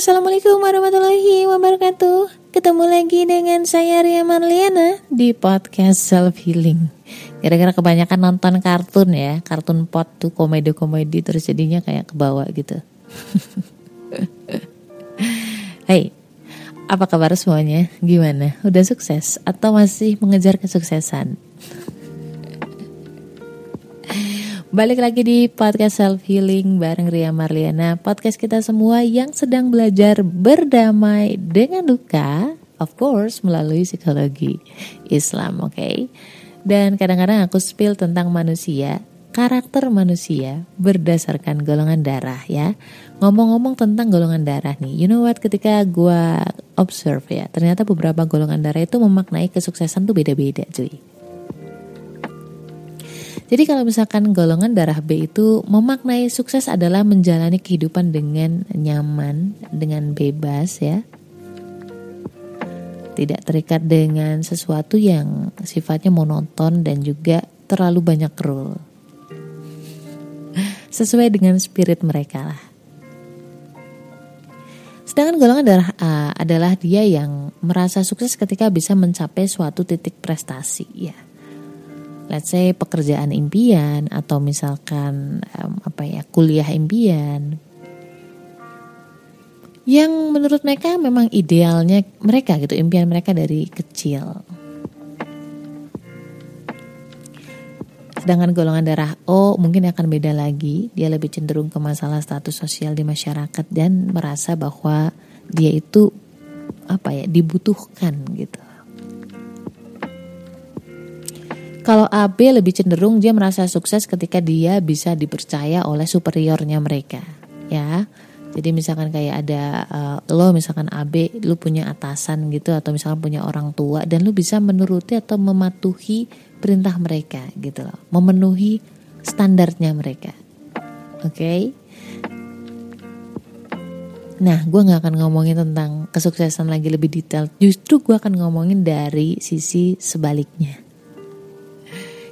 Assalamualaikum warahmatullahi wabarakatuh Ketemu lagi dengan saya Ria Marliana Di podcast Self Healing Kira-kira kebanyakan nonton kartun ya Kartun pot tuh komedi-komedi Terus jadinya kayak kebawa gitu Hai Apa kabar semuanya? Gimana? Udah sukses? Atau masih mengejar kesuksesan? Balik lagi di podcast Self Healing bareng Ria Marliana. Podcast kita semua yang sedang belajar berdamai dengan luka Of course melalui psikologi Islam oke? Okay? Dan kadang-kadang aku spill tentang manusia Karakter manusia berdasarkan golongan darah ya. Ngomong-ngomong tentang golongan darah nih You know what? Ketika gue observe ya Ternyata beberapa golongan darah itu memaknai kesuksesan tuh beda-beda cuy jadi kalau misalkan golongan darah B itu memaknai sukses adalah menjalani kehidupan dengan nyaman, dengan bebas ya. Tidak terikat dengan sesuatu yang sifatnya monoton dan juga terlalu banyak rule. Sesuai dengan spirit mereka lah. Sedangkan golongan darah A adalah dia yang merasa sukses ketika bisa mencapai suatu titik prestasi ya let's say pekerjaan impian atau misalkan um, apa ya kuliah impian. Yang menurut mereka memang idealnya mereka gitu impian mereka dari kecil. Sedangkan golongan darah O mungkin akan beda lagi. Dia lebih cenderung ke masalah status sosial di masyarakat dan merasa bahwa dia itu apa ya dibutuhkan gitu Kalau AB lebih cenderung dia merasa sukses ketika dia bisa dipercaya oleh superiornya mereka, ya. Jadi misalkan kayak ada uh, lo misalkan AB lu punya atasan gitu atau misalkan punya orang tua dan lu bisa menuruti atau mematuhi perintah mereka gitu loh, memenuhi standarnya mereka. Oke. Okay? Nah, gue gak akan ngomongin tentang kesuksesan lagi lebih detail. Justru gue akan ngomongin dari sisi sebaliknya.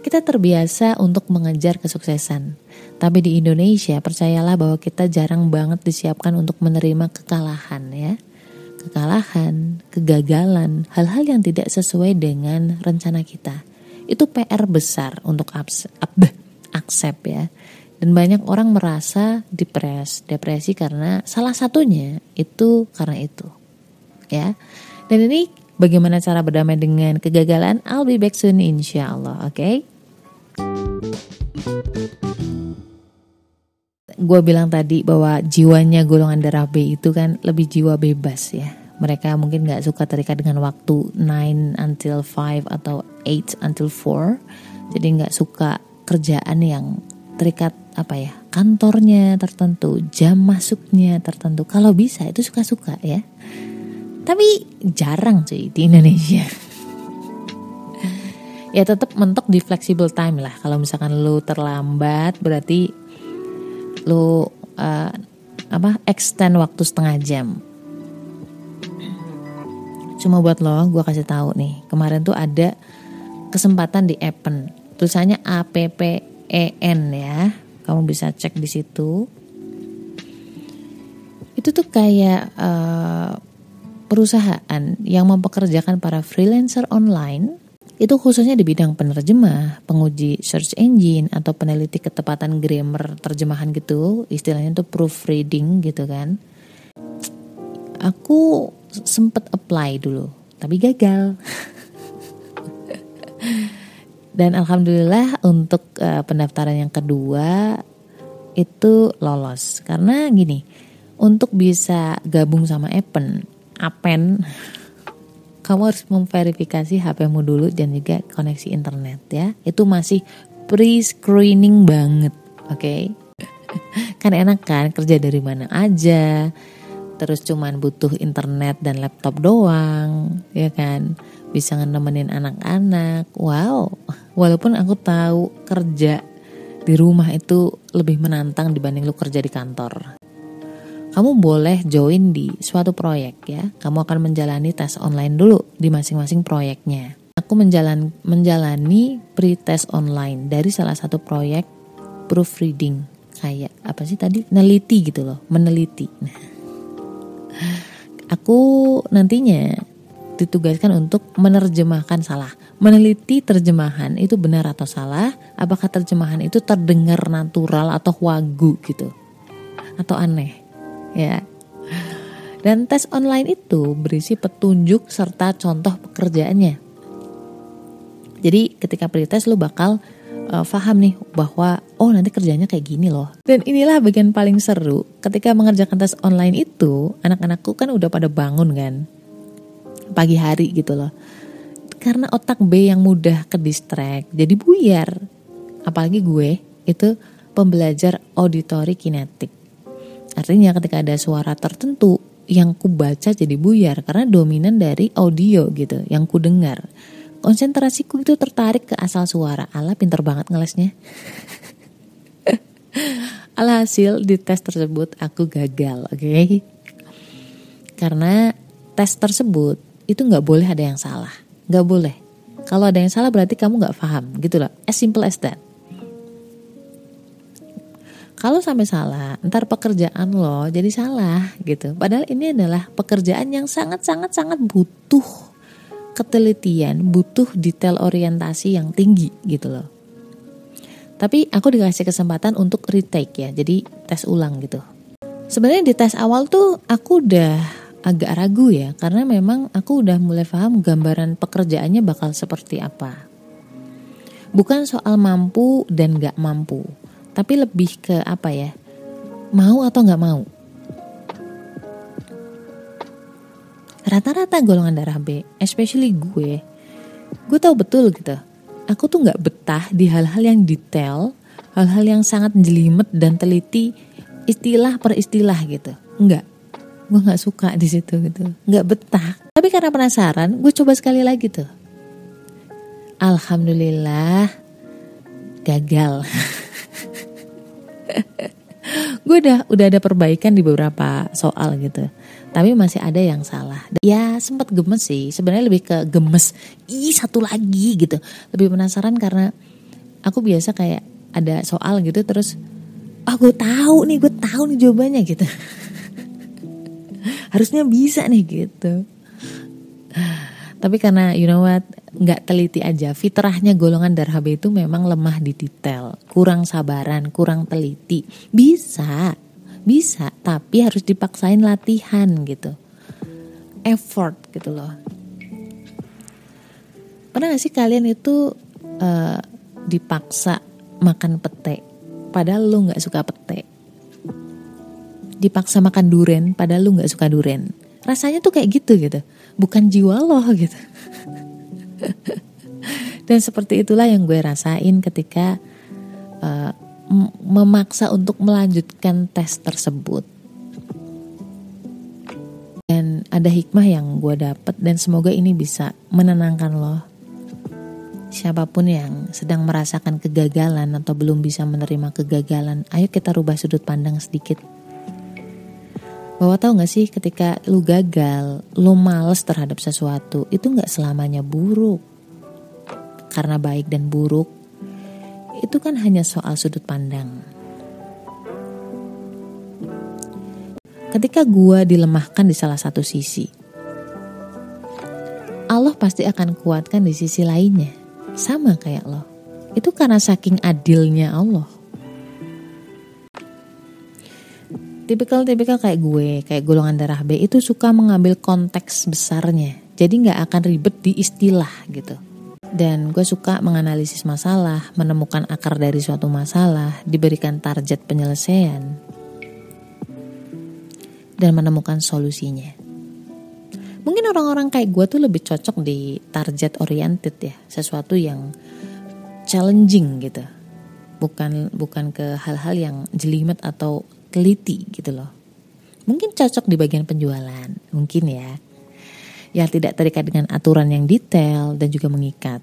Kita terbiasa untuk mengejar kesuksesan. Tapi di Indonesia, percayalah bahwa kita jarang banget disiapkan untuk menerima kekalahan ya. Kekalahan, kegagalan, hal-hal yang tidak sesuai dengan rencana kita. Itu PR besar untuk aksep ya. Dan banyak orang merasa depres, depresi karena salah satunya itu karena itu. Ya. Dan ini bagaimana cara berdamai dengan kegagalan? I'll be back soon insya Allah, oke? Okay? Gue bilang tadi bahwa jiwanya golongan darah B itu kan lebih jiwa bebas ya. Mereka mungkin gak suka terikat dengan waktu 9 until 5 atau 8 until 4. Jadi gak suka kerjaan yang terikat apa ya kantornya tertentu, jam masuknya tertentu. Kalau bisa itu suka-suka ya. Tapi jarang cuy di Indonesia ya tetap mentok di flexible time lah. Kalau misalkan lu terlambat berarti lu uh, apa extend waktu setengah jam. Cuma buat lo gue kasih tahu nih. Kemarin tuh ada kesempatan di Appen. Tulisannya A P P E N ya. Kamu bisa cek di situ. Itu tuh kayak uh, perusahaan yang mempekerjakan para freelancer online itu khususnya di bidang penerjemah, penguji search engine atau peneliti ketepatan grammar terjemahan gitu, istilahnya itu proofreading gitu kan. Aku sempet apply dulu, tapi gagal. Dan alhamdulillah untuk uh, pendaftaran yang kedua itu lolos karena gini, untuk bisa gabung sama Appen, Appen kamu harus memverifikasi HPmu dulu dan juga koneksi internet ya. Itu masih pre-screening banget, oke? Okay? kan enak kan kerja dari mana aja, terus cuman butuh internet dan laptop doang, ya kan? Bisa nemenin anak-anak. Wow, walaupun aku tahu kerja di rumah itu lebih menantang dibanding lu kerja di kantor kamu boleh join di suatu proyek ya. Kamu akan menjalani tes online dulu di masing-masing proyeknya. Aku menjalan, menjalani pre-test online dari salah satu proyek proofreading. Kayak apa sih tadi? Neliti gitu loh, meneliti. Nah, Aku nantinya ditugaskan untuk menerjemahkan salah, meneliti terjemahan itu benar atau salah, apakah terjemahan itu terdengar natural atau wagu gitu, atau aneh, ya. Dan tes online itu berisi petunjuk serta contoh pekerjaannya. Jadi ketika pretest lu bakal uh, paham nih bahwa oh nanti kerjanya kayak gini loh. Dan inilah bagian paling seru ketika mengerjakan tes online itu anak-anakku kan udah pada bangun kan pagi hari gitu loh. Karena otak B yang mudah ke distract jadi buyar. Apalagi gue itu pembelajar auditori kinetik. Artinya ketika ada suara tertentu yang ku baca jadi buyar karena dominan dari audio gitu yang ku dengar. Konsentrasiku itu tertarik ke asal suara. Ala pinter banget ngelesnya. Alhasil di tes tersebut aku gagal, oke? Okay? Karena tes tersebut itu nggak boleh ada yang salah, nggak boleh. Kalau ada yang salah berarti kamu nggak paham, gitu loh. As simple as that. Kalau sampai salah, ntar pekerjaan lo jadi salah gitu. Padahal ini adalah pekerjaan yang sangat-sangat sangat butuh ketelitian, butuh detail orientasi yang tinggi gitu loh. Tapi aku dikasih kesempatan untuk retake ya, jadi tes ulang gitu. Sebenarnya di tes awal tuh aku udah agak ragu ya, karena memang aku udah mulai paham gambaran pekerjaannya bakal seperti apa. Bukan soal mampu dan gak mampu, tapi lebih ke apa ya? Mau atau nggak mau? Rata-rata golongan darah B especially gue gue tahu betul gitu. Aku tuh nggak betah di hal-hal yang detail hal-hal yang sangat jelimet dan teliti istilah per istilah gitu. Nggak. Gue nggak suka di situ gitu. Nggak betah. Tapi karena penasaran gue coba sekali lagi tuh. Alhamdulillah gagal gue udah udah ada perbaikan di beberapa soal gitu. Tapi masih ada yang salah. Ya sempat gemes sih. Sebenarnya lebih ke gemes. Ih satu lagi gitu. Lebih penasaran karena aku biasa kayak ada soal gitu terus ah oh, gue tahu nih gue tahu nih jawabannya gitu. Harusnya bisa nih gitu tapi karena you know what nggak teliti aja fitrahnya golongan darah B itu memang lemah di detail. Kurang sabaran kurang teliti. Bisa bisa tapi harus dipaksain latihan gitu. Effort gitu loh. Pernah gak sih kalian itu uh, dipaksa makan pete padahal lu nggak suka pete? Dipaksa makan duren padahal lu nggak suka duren rasanya tuh kayak gitu gitu. Bukan jiwa lo gitu. Dan seperti itulah yang gue rasain ketika uh, memaksa untuk melanjutkan tes tersebut. Dan ada hikmah yang gue dapet dan semoga ini bisa menenangkan lo siapa pun yang sedang merasakan kegagalan atau belum bisa menerima kegagalan ayo kita rubah sudut pandang sedikit bahwa tahu gak sih ketika lu gagal, lu males terhadap sesuatu, itu gak selamanya buruk. Karena baik dan buruk, itu kan hanya soal sudut pandang. Ketika gua dilemahkan di salah satu sisi, Allah pasti akan kuatkan di sisi lainnya. Sama kayak lo. Itu karena saking adilnya Allah. Tipikal-tipikal kayak gue, kayak golongan darah B itu suka mengambil konteks besarnya. Jadi nggak akan ribet di istilah gitu. Dan gue suka menganalisis masalah, menemukan akar dari suatu masalah, diberikan target penyelesaian, dan menemukan solusinya. Mungkin orang-orang kayak gue tuh lebih cocok di target oriented ya, sesuatu yang challenging gitu. Bukan bukan ke hal-hal yang jelimet atau teliti gitu loh. Mungkin cocok di bagian penjualan, mungkin ya. Yang tidak terikat dengan aturan yang detail dan juga mengikat.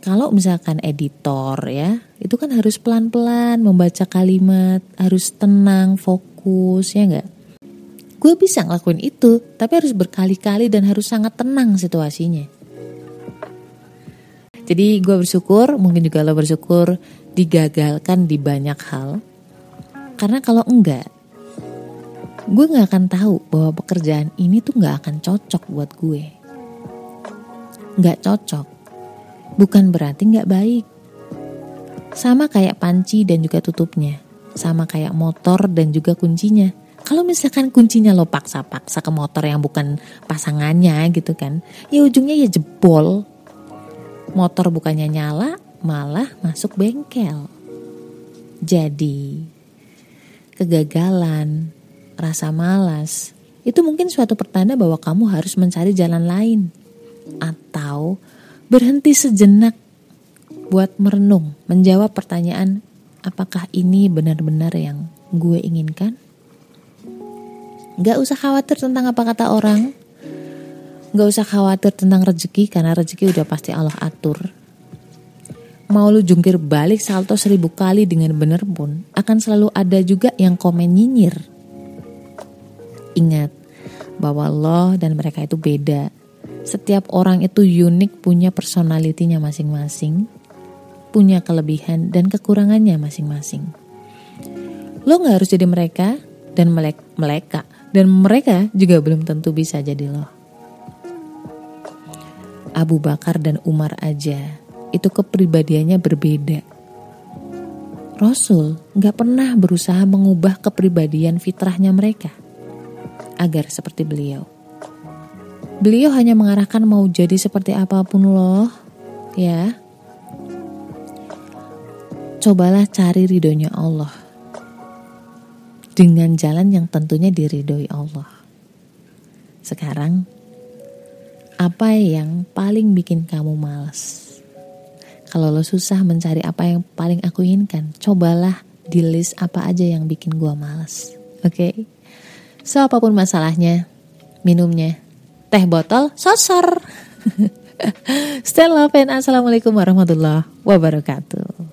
Kalau misalkan editor ya, itu kan harus pelan-pelan membaca kalimat, harus tenang, fokus ya enggak? Gue bisa ngelakuin itu, tapi harus berkali-kali dan harus sangat tenang situasinya. Jadi gue bersyukur, mungkin juga lo bersyukur digagalkan di banyak hal karena kalau enggak, gue gak akan tahu bahwa pekerjaan ini tuh gak akan cocok buat gue. Gak cocok, bukan berarti gak baik. Sama kayak panci dan juga tutupnya, sama kayak motor dan juga kuncinya. Kalau misalkan kuncinya lo paksa-paksa ke motor yang bukan pasangannya gitu kan, ya ujungnya ya jebol. Motor bukannya nyala, malah masuk bengkel. Jadi, kegagalan, rasa malas, itu mungkin suatu pertanda bahwa kamu harus mencari jalan lain. Atau berhenti sejenak buat merenung, menjawab pertanyaan, apakah ini benar-benar yang gue inginkan? Gak usah khawatir tentang apa kata orang, gak usah khawatir tentang rezeki karena rezeki udah pasti Allah atur mau lu jungkir balik salto seribu kali dengan bener pun akan selalu ada juga yang komen nyinyir. Ingat bahwa Allah dan mereka itu beda. Setiap orang itu unik punya personalitinya masing-masing, punya kelebihan dan kekurangannya masing-masing. Lo gak harus jadi mereka dan mereka dan mereka juga belum tentu bisa jadi lo. Abu Bakar dan Umar aja itu kepribadiannya berbeda. Rasul gak pernah berusaha mengubah kepribadian fitrahnya mereka agar seperti beliau. Beliau hanya mengarahkan mau jadi seperti apa pun loh, ya. Cobalah cari ridhonya Allah dengan jalan yang tentunya diridhoi Allah. Sekarang, apa yang paling bikin kamu males? Kalau lo susah mencari apa yang paling aku inginkan, cobalah di list apa aja yang bikin gua males. Oke? Okay? So, apa pun masalahnya, minumnya. Teh botol, sosor. Stay love and assalamualaikum warahmatullahi wabarakatuh.